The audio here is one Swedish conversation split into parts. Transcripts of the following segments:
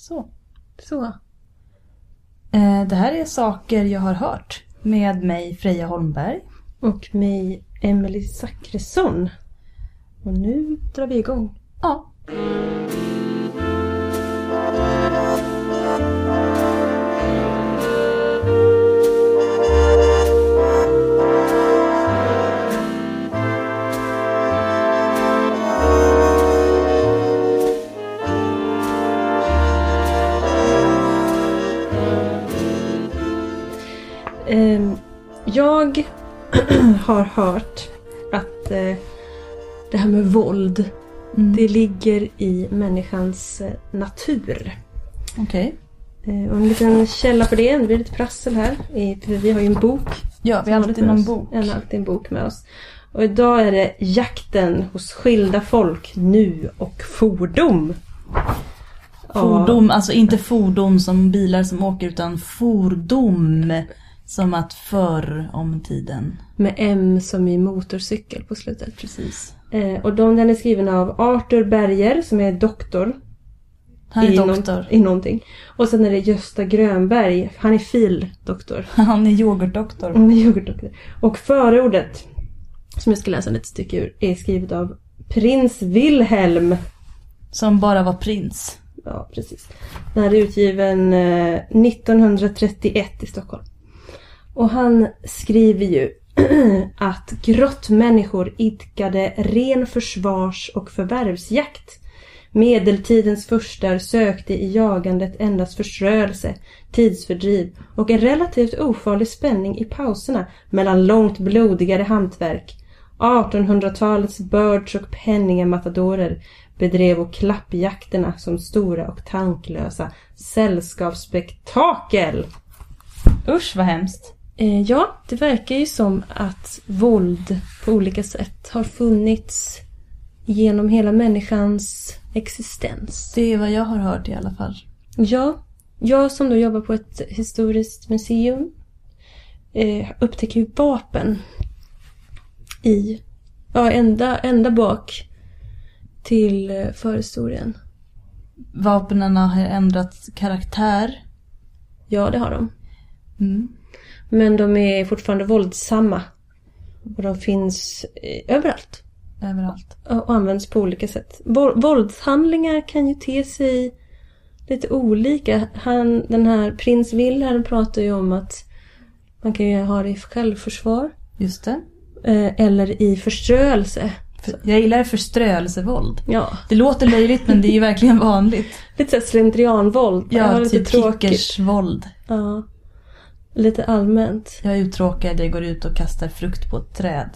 Så. Så. Eh, det här är saker jag har hört med mig Freja Holmberg. Och mig, Emily Zackrisson. Och nu drar vi igång. Ja. Jag har hört att eh, det här med våld, Mm. det ligger i människans eh, natur. Okej. Eh, och en liten källa på det, det blir lite prassel här. För vi har ju en bok. Ja, vi har alltid någon bok. Vi har alltid en bok med oss. Och idag är det jakten hos skilda folk, nu och fordom. Fordon, alltså inte fordon som bilar som åker utan fordom. Som att förr om tiden. Med M som i motorcykel på slutet. Precis. Eh, och de, den är skriven av Arthur Berger som är doktor Han är i, doktor. Någon, i någonting. Och sen är det Gösta Grönberg, han är fildoktor. Han är yoghurtdoktor. Han är yoghurtdoktor. Och förordet, som jag ska läsa ett stycke ur, är skrivet av Prins Wilhelm. Som bara var prins. Ja, precis. Den här är utgiven eh, 1931 i Stockholm. Och han skriver ju att grottmänniskor idkade ren försvars och förvärvsjakt. Medeltidens furstar sökte i jagandet endast förströelse, tidsfördriv och en relativt ofarlig spänning i pauserna mellan långt blodigare hantverk. 1800-talets birds och penningamatadorer bedrev och klappjakterna som stora och tanklösa sällskapsspektakel. Usch vad hemskt. Eh, ja, det verkar ju som att våld på olika sätt har funnits genom hela människans existens. Det är vad jag har hört i alla fall. Ja, jag som då jobbar på ett historiskt museum eh, upptäcker ju vapen i, ja ända, ända bak till eh, förhistorien. Vapnen har ändrat karaktär. Ja, det har de. Mm. Men de är fortfarande våldsamma. Och de finns eh, överallt. Överallt. och används på olika sätt. Våld- Våldshandlingar kan ju te sig lite olika. Han, den här prins Wilhelm pratar ju om att man kan ju ha det i självförsvar Just det. eh, eller i förströelse. För, jag gillar förströelsevåld. Ja, Det låter löjligt men det är ju verkligen vanligt. lite såhär slentrianvåld. Ja, typ kickersvåld. Ja, lite allmänt. Jag är uttråkad, jag går ut och kastar frukt på ett träd.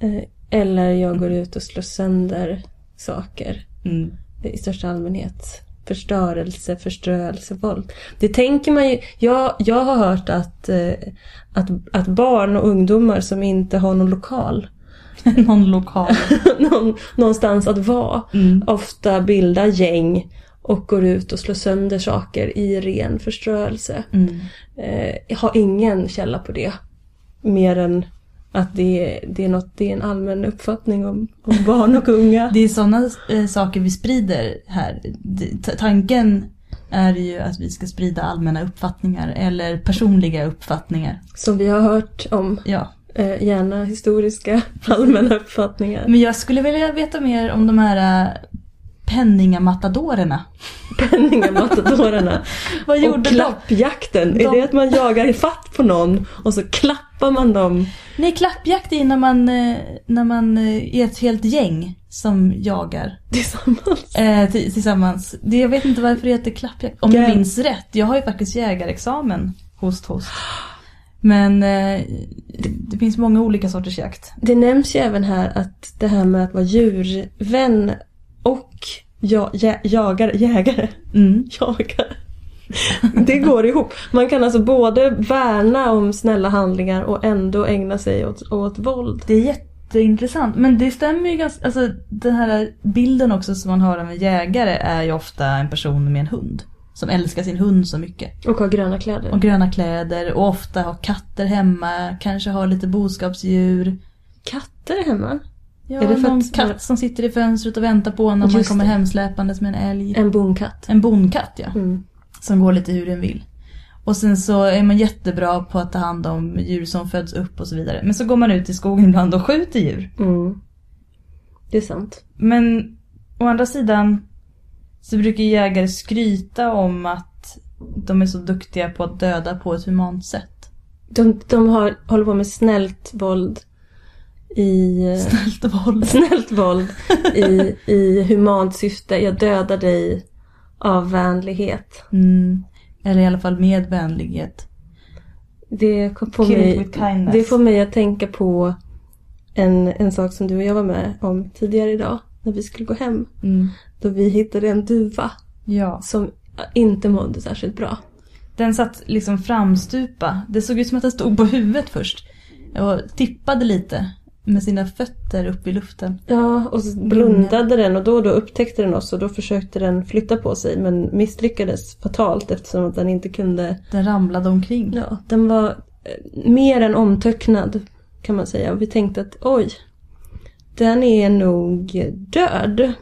Eh, eller jag går ut och slår sönder saker. Mm. i största allmänhet. Förstörelse, förströelse, våld. Det tänker man ju. Jag, jag har hört att, eh, att, att barn och ungdomar som inte har någon lokal, Någon lokal. någon, någonstans att vara, Mm. ofta bildar gäng och går ut och slår sönder saker i ren förströelse. Mm. Eh, jag har ingen källa på det. Mer än att det, är- det, är, något, det är en allmän uppfattning om, om barn och unga. Det är sådana eh, saker vi sprider här. T- Tanken är ju att vi ska sprida allmänna uppfattningar eller personliga uppfattningar. Som vi har hört om. Ja. Eh, gärna historiska allmänna uppfattningar. Men jag skulle vilja veta mer om de här penningamatadorerna. Penningamatadorerna. Vad och gjorde de? klappjakten. de- Är det att man jagar i fatt på någon och så klappar man dem? Nej, klappjakt är när man, eh, när man eh, är ett helt gäng som jagar tillsammans? eh, tillsammans. Det, jag vet inte varför det heter klappjakt. Om jag minns rätt. Jag har ju faktiskt jägarexamen. Host, host. Men eh, det, det finns många olika sorters jakt. Det nämns ju även här att det här med att vara djurvän och ja, jä, jagar, jägare, Mm. jagar. Det går ihop. Man kan alltså både värna om snälla handlingar och ändå ägna sig åt, åt våld. Det är jätteintressant. Men det stämmer ju ganska, alltså den här bilden också som man har av en jägare är ju ofta en person med en hund. Som älskar sin hund så mycket. Och ha gröna kläder. Och gröna kläder och ofta har katter hemma, kanske har lite boskapsdjur. Katter hemma? Ja, Är det för någon att- katt som sitter i fönstret och väntar på när man kommer hemsläpandes med en älg. En bonkatt. En bonkatt ja. Mm. Som går lite hur den vill. Och sen så är man jättebra på att ta hand om djur som föds upp och så vidare. Men så går man ut i skogen ibland och skjuter djur. Mm. Det är sant. Men å andra sidan så brukar jägare skryta om att de är så duktiga på att döda på ett humant sätt. De, de har, håller på med snällt våld i... Snällt våld. Snällt våld i, i humant syfte. Jag dödar dig av vänlighet. Mm. Eller i alla fall med vänlighet. Det, kom på Kill mig, det får mig att tänka på en, en sak som du och jag var med om tidigare idag. När vi skulle gå hem. Mm. Då vi hittade en duva Ja. som inte mådde särskilt bra. Den satt liksom framstupa. Det såg ut som att den stod på huvudet först. Och tippade lite med sina fötter upp i luften. Ja, och så blundade den och då och då upptäckte den oss och då försökte den flytta på sig men misslyckades fatalt eftersom att den inte kunde... Den ramlade omkring. Ja, den var eh, mer än omtöcknad kan man säga. Och vi tänkte att oj, den är nog död.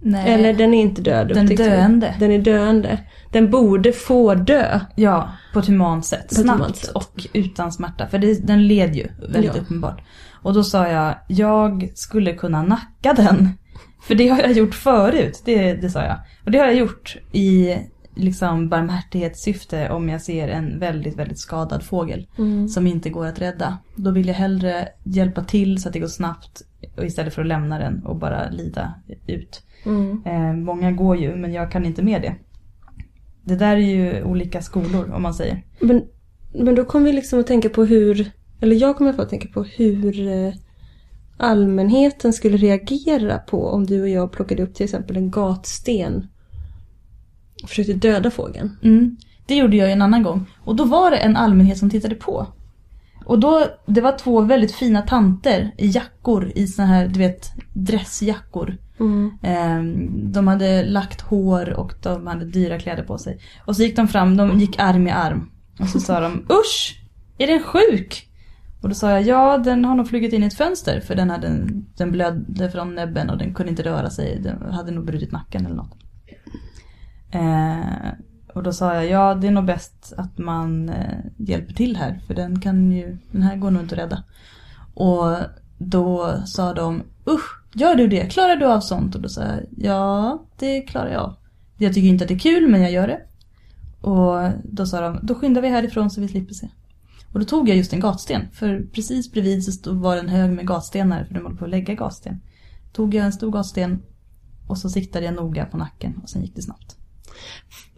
Nej. Eller den är inte död. Den är upptäckte vi. döende. Den är döende. Den borde få dö. Ja, på ett humant sätt. På Snabbt humant sätt. och utan smärta. För det, den led ju väldigt Ja. uppenbart. Och då sa jag, jag skulle kunna nacka den. För det har jag gjort förut, det, det sa jag. Och det har jag gjort i liksom barmhärtighetssyfte om jag ser en väldigt, väldigt skadad fågel. Som inte går att rädda. Då vill jag hellre hjälpa till så att det går snabbt. Istället för att lämna den och bara lida ut. Mm. Eh, många går ju, men jag kan inte med det. Det där är ju olika skolor om man säger. Men, men då kommer vi liksom att tänka på hur, eller jag kommer att tänka på hur eh, allmänheten skulle reagera på om du och jag plockade upp till exempel en gatsten och försökte döda fågeln. Mm. Det gjorde jag en annan gång. Och då var det en allmänhet som tittade på. Och då, det var två väldigt fina tanter i jackor, i såna här, du vet, dressjackor. Ehm, De hade lagt hår och de hade dyra kläder på sig. Och så gick de fram, de gick arm i arm. Och så sa de Usch! Är den sjuk? Och då sa jag ja, den har nog flugit in i ett fönster för den, hade, den blödde från näbben och den kunde inte röra sig. Den hade nog brutit nacken eller något. Eh, och då sa jag ja, det är nog bäst att man eh, hjälper till här för den kan ju, den här går nog inte att rädda. Och då sa de usch, gör du det? Klarar du av sånt? Och då sa jag ja, det klarar jag av. Jag tycker inte att det är kul men jag gör det. Och då sa de, då skyndar vi härifrån så vi slipper se. Och då tog jag just en gatsten. För precis bredvid så stod, var det en hög med gatstenar för de håller på att lägga gatsten. Tog jag en stor gatsten och så siktade jag noga på nacken och sen gick det snabbt.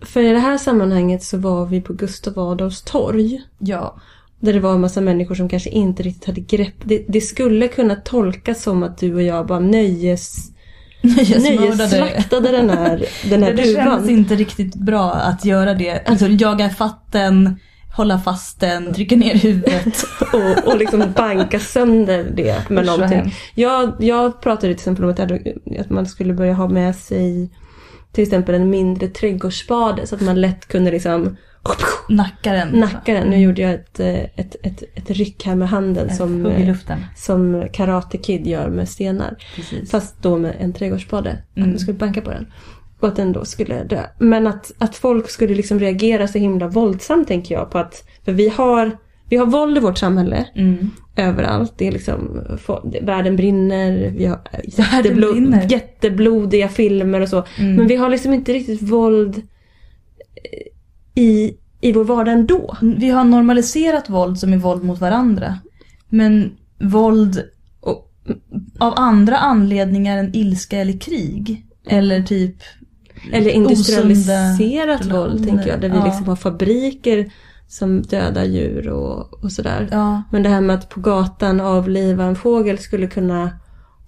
För i det här sammanhanget så var vi på Gustav Adolfs torg. Ja, Där det var en massa människor som kanske inte riktigt hade grepp. Det, det skulle kunna tolkas som att du och jag bara nöjes, nöjesslaktade den här, den här det, det känns duvan. inte riktigt bra att göra det. Alltså jaga fatt den, hålla fast den, trycka ner huvudet. och, och liksom banka sönder det med någonting. Jag, jag pratade till exempel om att, att man skulle börja ha med sig till exempel en mindre trädgårdsspade så att man lätt kunde liksom Nacka den. nacka den. Nu gjorde jag ett, eh, ett, ett, ett ryck här med handen Som, eh, som Karate Kid gör med stenar. Precis. Fast då med en trädgårdsspade. Att Mm. man skulle banka på den. Och att den då skulle dö. Men att, att folk skulle liksom reagera så himla våldsamt tänker jag på att, för vi har, vi har våld i vårt samhälle. Mm. Överallt. Det är liksom, världen brinner, vi har brinner. jätteblodiga filmer och så. Mm. Men vi har liksom inte riktigt våld eh, i, i vår vardag ändå. Vi har normaliserat våld som är våld mot varandra. Men våld av andra anledningar än ilska eller krig. Eller typ eller industrialiserat Osunda våld tänker jag. Där vi ja. liksom har fabriker som dödar djur och, och sådär. Ja, Men det här med att på gatan avliva en fågel skulle kunna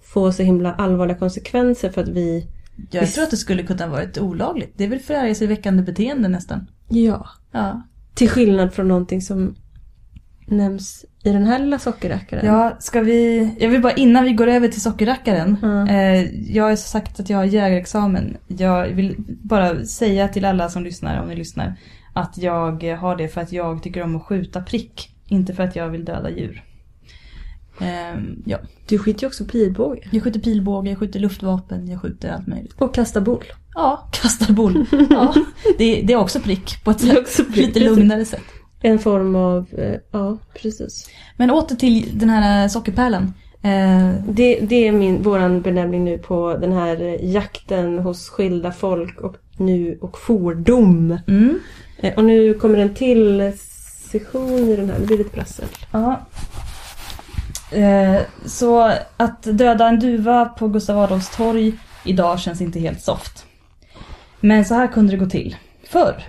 få så himla allvarliga konsekvenser för att vi, jag Visst. tror att det skulle kunna varit olagligt. Det är väl förargelseväckande beteende nästan. ja, Ja. till skillnad från någonting som nämns i den här lilla sockerrackaren. Ja, ska vi... Jag vill bara innan vi går över till sockerrackaren. Mm. Eh, jag har sagt att jag har jägarexamen. Jag vill bara säga till alla som lyssnar, om ni lyssnar, att jag har det för att jag tycker om att skjuta prick. Inte för att jag vill döda djur. Ehm, ja. Du skjuter ju också pilbåge. Jag skjuter pilbåge, jag skjuter luftvapen, jag skjuter allt möjligt. Och kastar boll. Ja, kastar boll. Ja, det, det är också prick på ett sätt. lite lugnare sätt. En form av, eh, ja precis. Men åter till den här sockerpärlan. Eh, Det, det är min, våran benämning nu på den här eh, jakten hos skilda folk och nu och fordom. mm, Eh, Och nu kommer en till session i den här, det blir lite prassel. ja. Eh, så att döda en duva på Gustav Adolfs torg idag känns inte helt soft. Men så här kunde det gå till. Förr.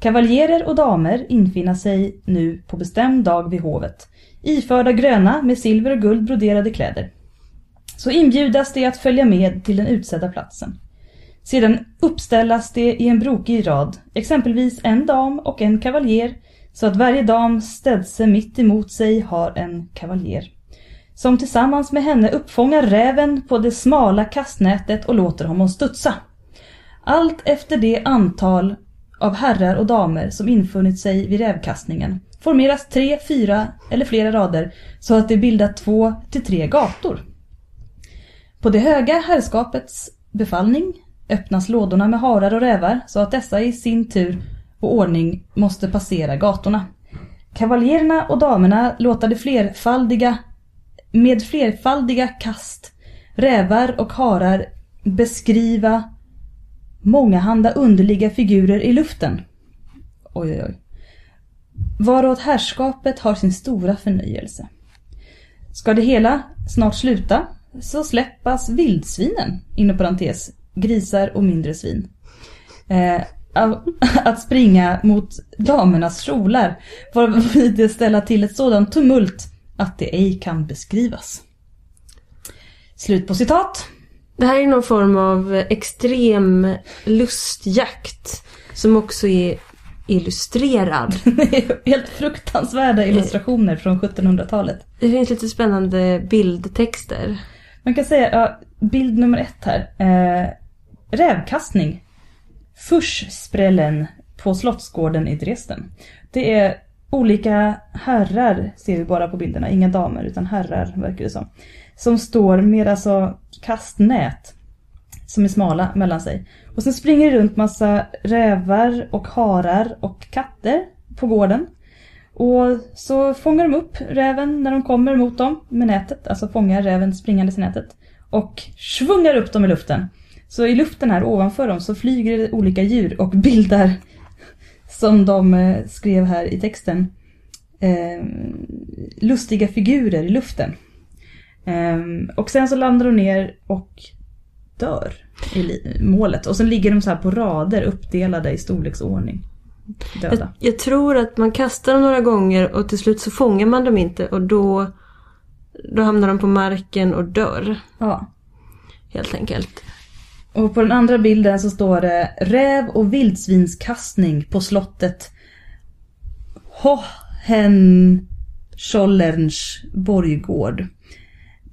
Kavaljerer och damer infinna sig nu på bestämd dag vid hovet, iförda gröna med silver och guld broderade kläder. Så inbjudas de att följa med till den utsedda platsen. Sedan uppställas de i en brokig rad, exempelvis en dam och en kavaljer, så att varje dam städse mitt emot sig har en kavaljer. Som tillsammans med henne uppfångar räven på det smala kastnätet och låter honom studsa. Allt efter det antal av herrar och damer som infunnit sig vid rävkastningen formeras tre, fyra eller flera rader så att det bildar två till tre gator. På det höga herrskapets befallning öppnas lådorna med harar och rävar så att dessa i sin tur och ordning måste passera gatorna. Kavaljerna och damerna låta det flerfaldiga, med flerfaldiga kast, rävar och harar beskriva mångahanda underliga figurer i luften. Oj, oj, oj. Varåt herrskapet har sin stora förnöjelse. Ska det hela snart sluta så släppas vildsvinen, inom parentes, grisar och mindre svin. Eh, att springa mot damernas kjolar varvid det ställa till ett sådant tumult att det ej kan beskrivas. Slut på citat. Det här är någon form av extrem lustjakt som också är illustrerad. Helt fruktansvärda illustrationer från 1700-talet. Det finns lite spännande bildtexter. Man kan säga, ja, bild nummer ett här. Eh, rävkastning. Fuschsprällen på Slottsgården i Dresden. Det är olika herrar, ser vi bara på bilderna, inga damer utan herrar verkar det som. Som står med alltså kastnät som är smala mellan sig. Och sen springer det runt massa rävar och harar och katter på gården. Och så fångar de upp räven när de kommer mot dem med nätet, alltså fångar räven springandes i nätet. Och svungar upp dem i luften. Så i luften här ovanför dem så flyger det olika djur och bildar, som de eh, skrev här i texten, eh, lustiga figurer i luften. Eh, och sen så landar de ner och dör i målet. Och sen ligger de så här på rader uppdelade i storleksordning. Jag, Döda. jag tror att man kastar dem några gånger och till slut så fångar man dem inte och då, då hamnar de på marken och dör. Ja. Helt enkelt. Och på den andra bilden så står det räv och vildsvinskastning på slottet Hohenschollerns borggård.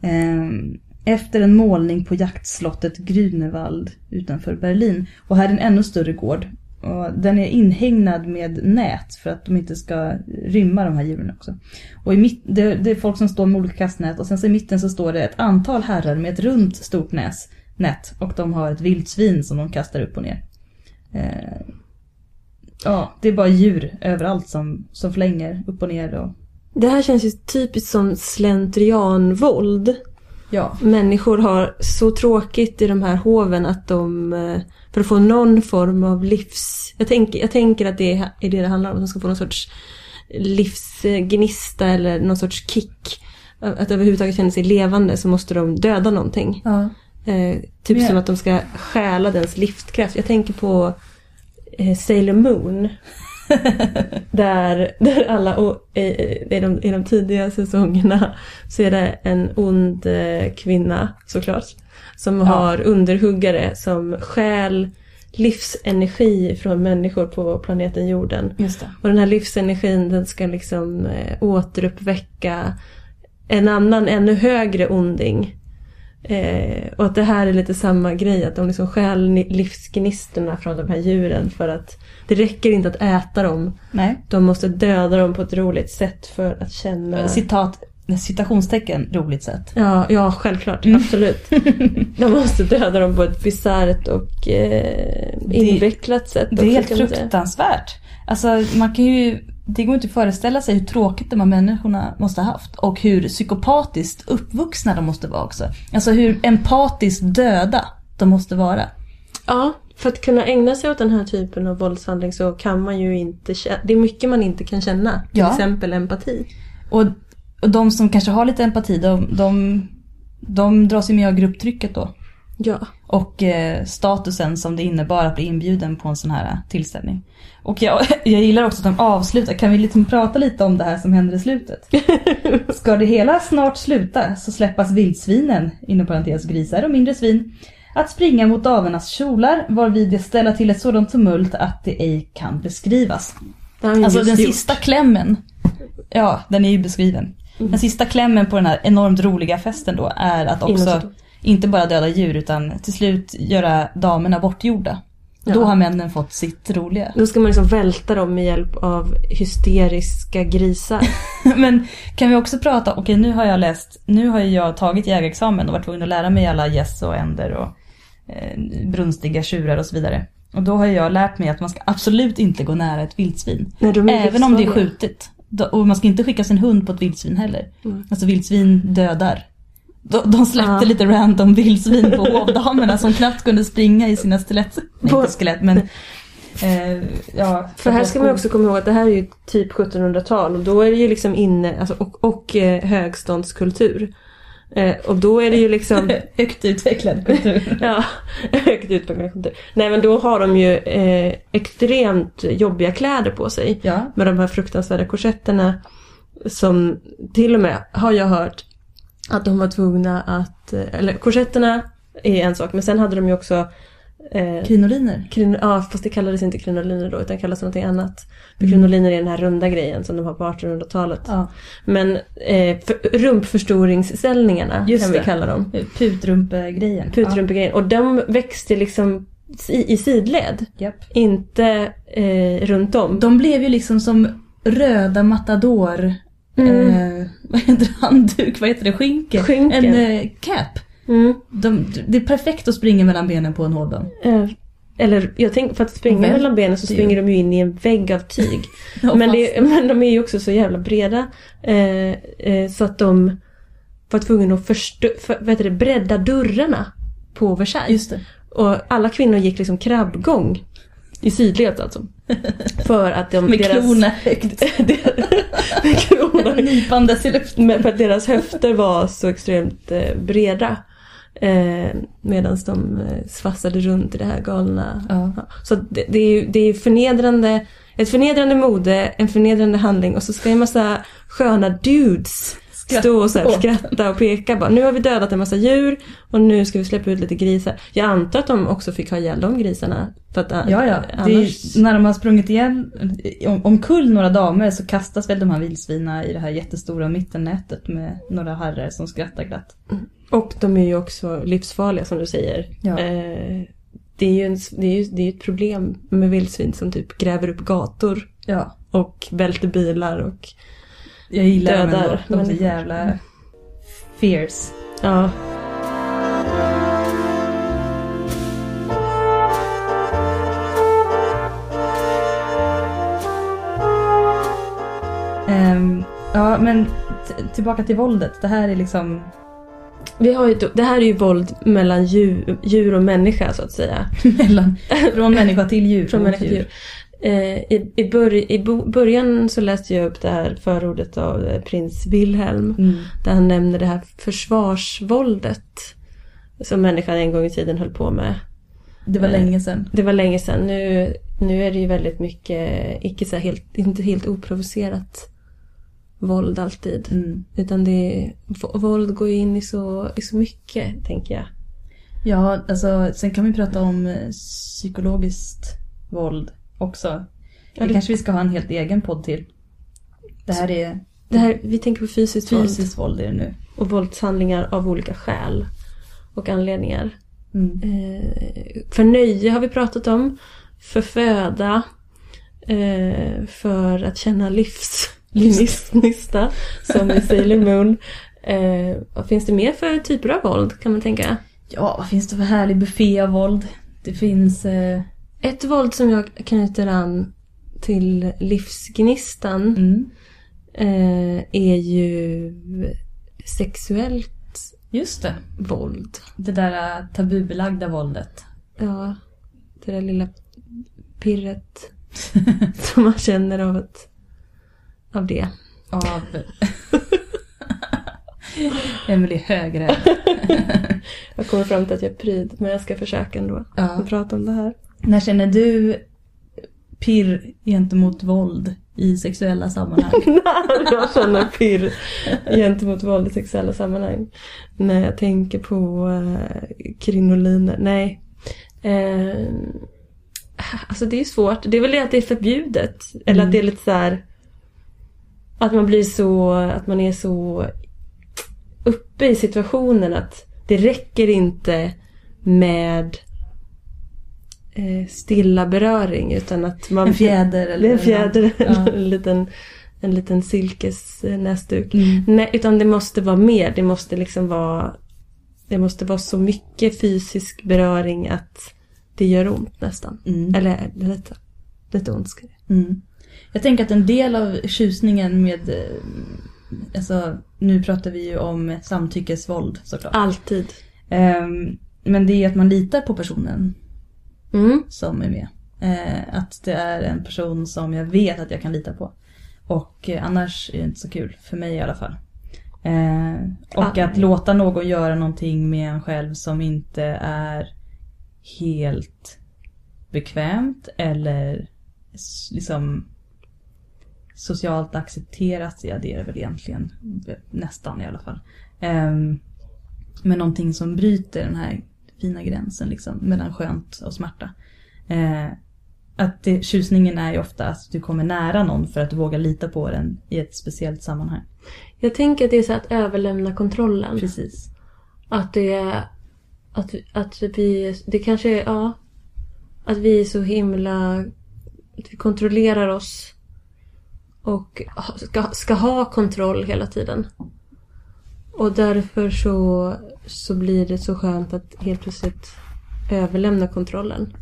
Ehm, efter en målning på jaktslottet Grünewald utanför Berlin. Och här är en ännu större gård. Och den är inhägnad med nät för att de inte ska rymma de här djuren också. Och i mitt, det, det är folk som står med olika kastnät och sen så i mitten så står det ett antal herrar med ett runt stort näs, nät. Och de har ett vildsvin som de kastar upp och ner. Eh, ja, det är bara djur överallt som, som flänger upp och ner. Och, det här känns ju typiskt som slentrianvåld. ja, Människor har så tråkigt i de här hoven att de, eh, för att få någon form av livs... Jag tänker, jag tänker att det är det det handlar om, att de ska få någon sorts livsgnista eller någon sorts kick. Att överhuvudtaget känna sig levande så måste de döda någonting. ja. Eh, typ Men- som att de ska stjäla dens livskraft. Jag tänker på eh, Sailor Moon. där, där alla, i, de, i de tidiga säsongerna så är det en ond eh, kvinna såklart. Som har underhuggare som stjäl livsenergi från människor på planeten jorden. Och den här livsenergin den ska liksom eh, återuppväcka en annan ännu högre onding. Eh, och att det här är lite samma grej, att de liksom stjäl ni- livsgnistorna från de här djuren för att det räcker inte att äta dem. Nej. De måste döda dem på ett roligt sätt för att känna... Citat, citationstecken, roligt sätt. Ja, ja självklart. Mm. Absolut. De måste döda dem på ett bisarrt och eh, invecklat sätt. Det är helt fruktansvärt. Alltså man kan ju, det går inte att föreställa sig hur tråkigt de här människorna måste ha haft. Och hur psykopatiskt uppvuxna de måste vara också. Alltså hur empatiskt döda de måste vara. Ja, för att kunna ägna sig åt den här typen av våldshandling så kan man ju inte känna... Det är mycket man inte kan känna. Till Ja. exempel empati. Och, och de som kanske har lite empati, de, de, de dras ju med av grupptrycket då. Ja. Och eh, statusen som det innebar att bli inbjuden på en sån här tillställning. Och jag, jag gillar också att de avslutar, kan vi liksom prata lite om det här som händer i slutet? Ska det hela snart sluta så släppas vildsvinen, inom parentes grisar och mindre svin, att springa mot damernas kjolar varvid det ställer till ett sådant tumult att det ej kan beskrivas. Alltså den gjort. sista klämmen, ja den är ju beskriven. Den sista klämmen på den här enormt roliga festen då är att också inte bara döda djur utan till slut göra damerna bortgjorda. Ja. Då har männen fått sitt roliga. Då ska man liksom välta dem med hjälp av hysteriska grisar. Men kan vi också prata, okej nu har jag läst, nu har jag tagit jägarexamen och varit tvungen att lära mig alla gäss och änder och eh, brunstiga tjurar och så vidare. Och då har jag lärt mig att man ska absolut inte gå nära ett vildsvin. Nej, de Även om det är skjutet. Och man ska inte skicka sin hund på ett vildsvin heller. Mm. Alltså vildsvin dödar. De, de släppte Ja. lite random vildsvin på hovdamerna som knappt kunde springa i sina skelett. Nej, På- skelett men... Eh, ja, För här ska man också komma ihåg att det här är ju typ 1700-tal och då är det ju liksom inne, alltså, och, och eh, högståndskultur. Eh, och då är det ju liksom, Högt utvecklad kultur. ja, högt utvecklad kultur. Nej men då har de ju eh, extremt jobbiga kläder på sig. Ja. Med de här fruktansvärda korsetterna. Som till och med har jag hört att de var tvungna att, eh, eller korsetterna är en sak men sen hade de ju också eh, Krinoliner. Krin, ja, fast det kallades inte krinoliner då utan kallades någonting annat. För Mm. krinoliner är den här runda grejen som de har på 1800-talet. Ja. Men eh, för, rumpförstoringsställningarna Just kan vi det. kalla dem. Putrumpegrejen. Putrumpegrejen. Och de växte liksom i, i sidled. Ja. Japp. Inte eh, runt om. De blev ju liksom som röda matador. Mm. Eh, vad heter det? Handduk? Vad heter det? Skynke? Skynke. En eh, cap. Mm. De, det är perfekt att springa mellan benen på en hårdbam. Eh, eller jag tänker för att springa Väl, mellan benen så det är springer de ju in i en vägg av tyg. Ja, men, det, men de är ju också så jävla breda. Eh, eh, så att de var tvungna att förstö, för, vad heter det, bredda dörrarna på Versailles. Just det. Och alla kvinnor gick liksom krabbgång. I sidled alltså. För att de, Med deras... klorna högt. med klorna. Nypandes i luften. Men för att deras höfter var så extremt eh, breda. Eh, Medan de eh, svassade runt i det här galna. Ja. Ja. Så det, det är det är förnedrande, ett förnedrande mode, en förnedrande handling och så ska en massa sköna dudes stå och så här skratta och peka bara. Nu har vi dödat en massa djur och nu ska vi släppa ut lite grisar. Jag antar att de också fick ha ihjäl de grisarna. För att, Ja, ja. Det Annars... är, när de har sprungit igen, om, omkull några damer så kastas väl de här vildsvina i det här jättestora mittennätet med några herrar som skrattar glatt. Och de är ju också livsfarliga som du säger. Ja. Eh, det är ju en, det är ju, det är ett problem med vildsvin som typ gräver upp gator Ja. och välter bilar och Jag gillar dem Dödar ändå. De är så jävla fierce. ja. Ehm, ja, men tillbaka till våldet. Det här är liksom Vi har ju, det här är ju våld mellan djur, djur och människa så att säga. mellan, från människa till djur. Från människa till djur. Eh, I, i, bör, I början så läste jag upp det här förordet av eh, prins Wilhelm. Mm. Där han nämner det här försvarsvåldet. Som människan en gång i tiden höll på med. Det var Eh, länge sedan. Det var länge sedan. Nu, nu är det ju väldigt mycket, icke så helt, inte helt oprovocerat våld alltid. Mm. Utan det våld går in i så, i så mycket, tänker jag. Ja, alltså sen kan vi prata om eh, psykologiskt våld också. Ja, det det- kanske vi ska ha en helt egen podd till. Det här är Det här, vi tänker på fysiskt, fysiskt våld är det nu. och våldshandlingar av olika skäl. och anledningar. Mm. Eh, för nöje har vi pratat om. För föda. Eh, för att känna livsgnista. Som i Sailor Moon. Eh, vad finns det mer för typer av våld kan man tänka? Ja, vad finns det för härlig buffé av våld? Det finns... Eh... Ett våld som jag knyter an till livsgnistan Mm. eh, är ju sexuellt Just det. våld. Det där eh, tabubelagda våldet. Ja, det där lilla pirret som man känner av, ett, av det. Av... Emelie Högre. Jag kommer fram till att jag är pryd, men jag ska försöka ändå Ja. prata om det här. När känner du pirr gentemot våld i sexuella sammanhang? jag känner pirr gentemot våld i sexuella sammanhang. När jag tänker på uh, krinoliner. Nej. Eh, alltså det är svårt. Det är väl det att det är förbjudet. Eller Mm. att det är lite så här. Att man blir så, att man är så uppe i situationen att det räcker inte med eh, stilla beröring utan att man... En fjäder eller en fjäder, Ja. en liten, en liten silkesnäsduk. Mm. Nej, utan det måste vara mer. Det måste liksom vara... Det måste vara så mycket fysisk beröring att det gör ont nästan. Mm. Eller lite, lite ont ska det. Mm. Jag tänker att en del av tjusningen med, eh, alltså nu pratar vi ju om samtyckesvåld såklart. Alltid. Ehm, men det är att man litar på personen Mm. som är med. Eh, att det är en person som jag vet att jag kan lita på. Och eh, annars är det inte så kul, för mig i alla fall. Eh, och Ah. att låta någon göra någonting med en själv som inte är helt bekvämt eller liksom socialt accepterat. Ja, det är det väl egentligen. Nästan i alla fall. Ehm, men någonting som bryter den här fina gränsen liksom, mellan skönt och smärta. Eh, att det, tjusningen är ju ofta att du kommer nära någon för att du vågar lita på den i ett speciellt sammanhang. Jag tänker att det är så att överlämna kontrollen. Precis. Att det är... Att, att vi... Det kanske är... Ja. Att vi är så himla... Att vi kontrollerar oss. Och ska, ska ha kontroll hela tiden. Och därför så, så blir det så skönt att helt plötsligt överlämna kontrollen.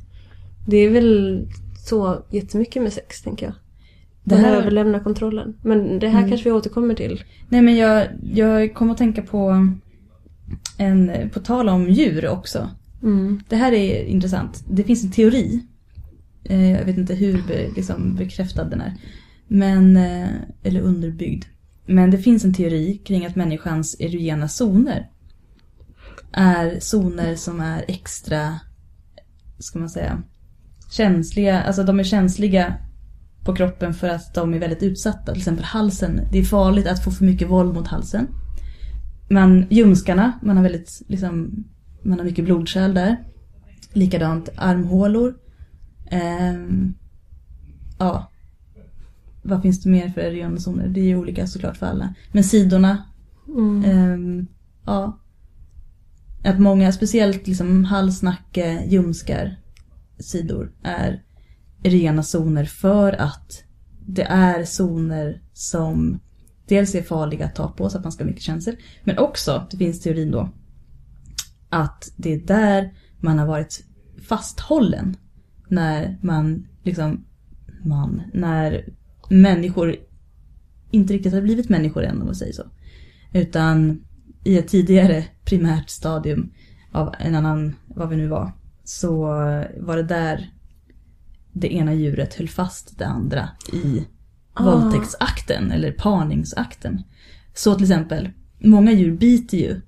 Det är väl så jättemycket med sex, tänker jag. Det här- överlämna kontrollen. Men det här Mm. kanske vi återkommer till. Nej men jag, jag kommer att tänka på en, på tal om djur också. Mm. Det här är intressant. Det finns en teori. Eh, Jag vet inte hur be, liksom, bekräftad den är. Men, eh, eller underbyggd. Men det finns en teori kring att människans erogena zoner är zoner som är extra, ska man säga, känsliga. Alltså de är känsliga på kroppen för att de är väldigt utsatta. Till exempel halsen. Det är farligt att få för mycket våld mot halsen. Men ljumskarna, man har väldigt, liksom, man har mycket blodkärl där. Likadant armhålor. Ehm, ja. Vad finns det mer för erogena zoner? Det är ju olika såklart för alla. Men sidorna. Mm. ehm, ja. Att många, speciellt liksom hals, nacke, ljumskar, sidor är rena zoner för att det är zoner som dels är farliga att ta på så att man ska ha mycket känslor. Men också, det finns teorin då, att det är där man har varit fasthållen. När man liksom, man, när människor inte riktigt har blivit människor än om man säger så. Utan i ett tidigare primärt stadium av en annan, vad vi nu var, så var det där det ena djuret höll fast det andra i Ah. våldtäktsakten eller parningsakten. Så till exempel, många djur biter ju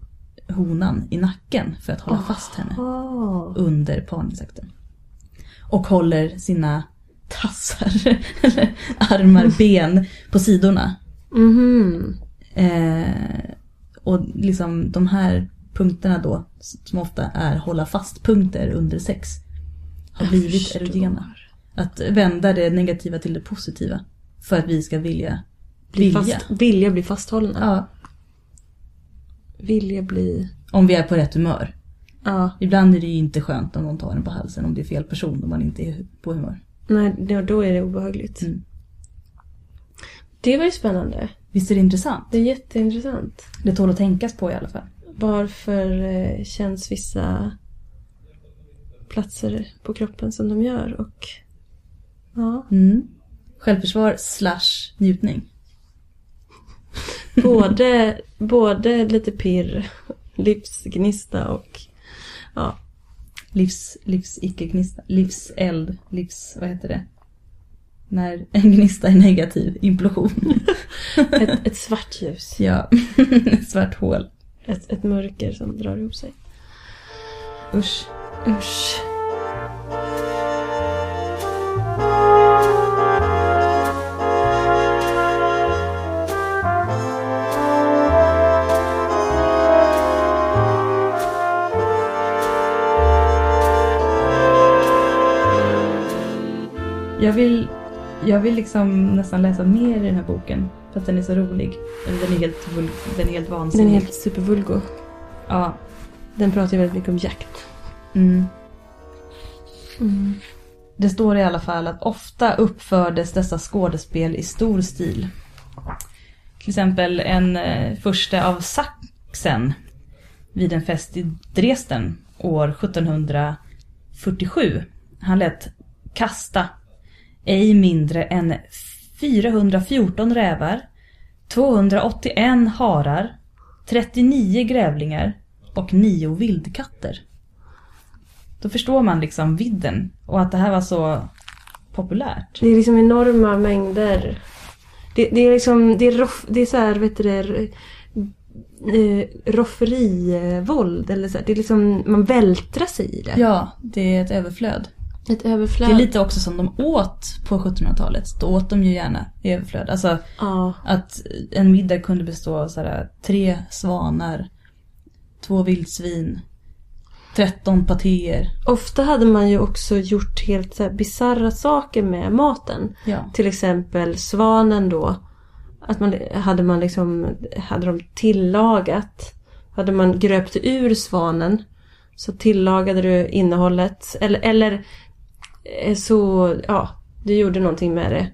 honan i nacken för att hålla fast henne Ah. under parningsakten. Och håller sina tassar, eller armar, ben på sidorna. Mhm. Eh, och liksom de här punkterna då, som ofta är hålla fast-punkter under sex, har blivit erogena. Att vända det negativa till det positiva. För att vi ska vilja. Bli Vilja. fast, vilja bli fasthållna. Ja, Vilja bli... om vi är på rätt humör. Ja. Ibland är det ju inte skönt om någon tar en på halsen om det är fel person om man inte är på humör. Nej, då- är det obehagligt. Mm. Det var ju spännande. Visst är det intressant? Det är jätteintressant. Det tål att tänkas på i alla fall. Varför eh, känns vissa platser på kroppen som de gör och ja, Mm. Självförsvar slash njutning. både, både lite pirr, livsgnista och ja, Livs, livs icke-gnista. Livseld. Livs... Vad heter det? När en gnista är negativ. Implosion. ett, ett svart ljus. ja. Svart hål. Ett, ett mörker som drar ihop sig. Usch. Usch. Jag vill, jag vill liksom nästan läsa mer i den här boken. För att den är så rolig. Den är helt, den är helt Den vansinnig. är helt supervulgo. Ja. Den pratar ju väldigt mycket om jakt. Mm. Mm. Det står i alla fall att ofta uppfördes dessa skådespel i stor stil. Till exempel en eh, första av Sachsen vid en fest i Dresden år 1747. Han lät kasta ej mindre än 414 rävar, 281 harar, 39 grävlingar och 9 vildkatter. Då förstår man liksom vidden och att det här var så populärt. Det är liksom enorma mängder. Det, det är liksom, det är, roff, det är så här, vet du det, eh, rofferivåld eller så här. Det är liksom, man vältrar sig i det. Ja, det är ett överflöd. Ett Det överflöd. är lite också som de åt på 1700-talet. Då åt de ju gärna i överflöd. Alltså Ja. att en middag kunde bestå av så här, tre svanar, två vildsvin, 13 patéer. Ofta hade man ju också gjort helt bisarra saker med maten. Ja. Till exempel svanen då. Att man hade man liksom, hade de tillagat. Hade man gröpt ur svanen. Så tillagade du innehållet. Eller, eller så, ja, du gjorde någonting med det.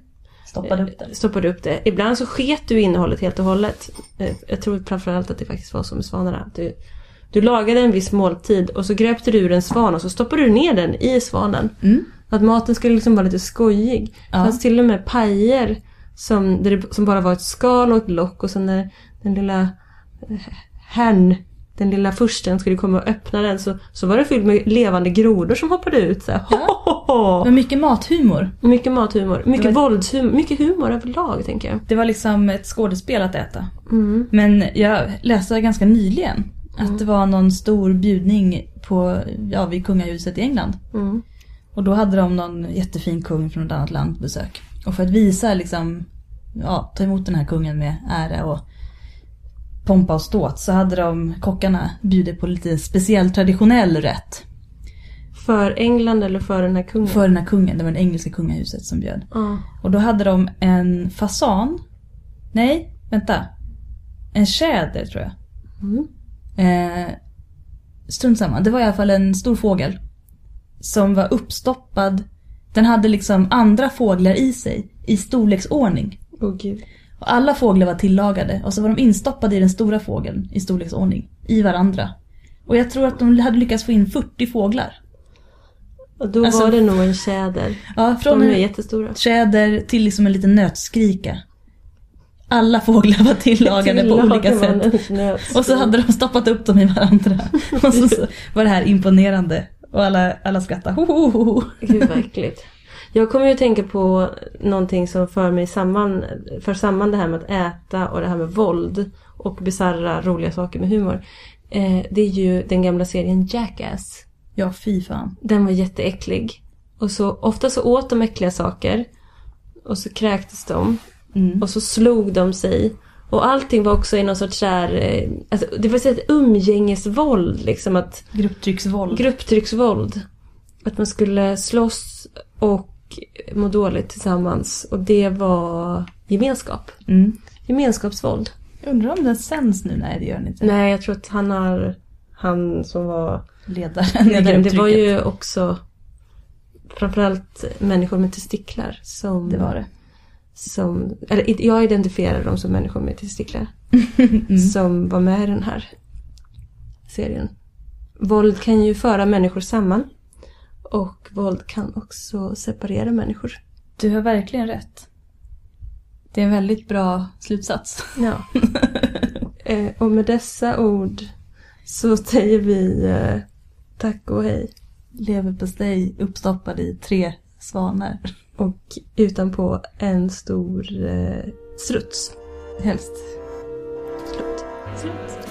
Stoppade upp det. Stoppade upp det. Ibland så sket du innehållet helt och hållet. Eh, Jag tror framförallt att det faktiskt var så med svanarna. Du, du lagade en viss måltid och så gröpte du ur en svan och så stoppade du ner den i svanen. Mm. Att maten skulle liksom vara lite skojig. Det Ja. fanns till och med pajer som, det, som bara var ett skal och ett lock och sen när den lilla eh, herrn, den lilla fursten skulle komma och öppna den så, så var det fyllt med levande grodor som hoppade ut. Så här, ho, ho, ho. Men mycket mathumor. Mycket mathumor. Mycket Det var- våldshumor. Mycket humor överlag tänker jag. Det var liksom ett skådespel att äta. Mm. Men jag läste ganska nyligen att det var någon stor bjudning på, ja, vid kungahuset i England. Mm. Och då hade de någon jättefin kung från ett annat land på besök. Och för att visa liksom, ja, ta emot den här kungen med ära och pompa och ståt så hade de kockarna bjudit på lite speciell traditionell rätt. För England eller för den här kungen? För den här kungen, det var det engelska kungahuset som bjöd. Ja. Och då hade de en fasan. Nej, vänta. En tjäder tror jag. Mm. Eh, strunt samma. Det var i alla fall en stor fågel. Som var uppstoppad. Den hade liksom andra fåglar i sig. I storleksordning. Åh gud. Och alla fåglar var tillagade. Och så var de instoppade i den stora fågeln. I storleksordning. I varandra. Och jag tror att de hade lyckats få in 40 fåglar. Och då Alltså- var det nog en tjäder. Ja, från De är en jättestora. tjäder till liksom en liten nötskrika. Alla fåglar var tillagade på olika sätt. Och så hade de stoppat upp dem i varandra. Och så, så var det här imponerande. Och alla, alla skrattade. Ho, ho, ho, ho. Gud vad äckligt. Jag kommer ju att tänka på någonting som för mig samman, för samman det här med att äta och det här med våld och bisarra roliga saker med humor. Eh, det är ju den gamla serien Jackass. Ja, fy fan. Den var jätteäcklig. Och så ofta så åt de äckliga saker. Och så kräktes de. Mm. Och så slog de sig. Och allting var också i någon sorts där, eh, alltså, det var ett umgängesvåld liksom att Grupptrycksvåld. grupptrycksvåld. Att man skulle slåss och må dåligt tillsammans. Och det var gemenskap. Mm. Gemenskapsvåld. Jag undrar om den sänds nu? Nej, det gör den inte. Nej, jag tror att han har, han som var ledaren. Det var ju också framförallt människor med testiklar som... Det var det. Som, eller jag identifierar dem som människor med testiklar. mm. Som var med i den här serien. Våld kan ju föra människor samman. Och våld kan också separera människor. Du har verkligen rätt. Det är en väldigt bra slutsats. Ja. eh, och med dessa ord så säger vi eh, tack och hej. Leverpastej uppstoppad i tre svanar. Och utanpå en stor eh, struts. Helst. Slut. Slut.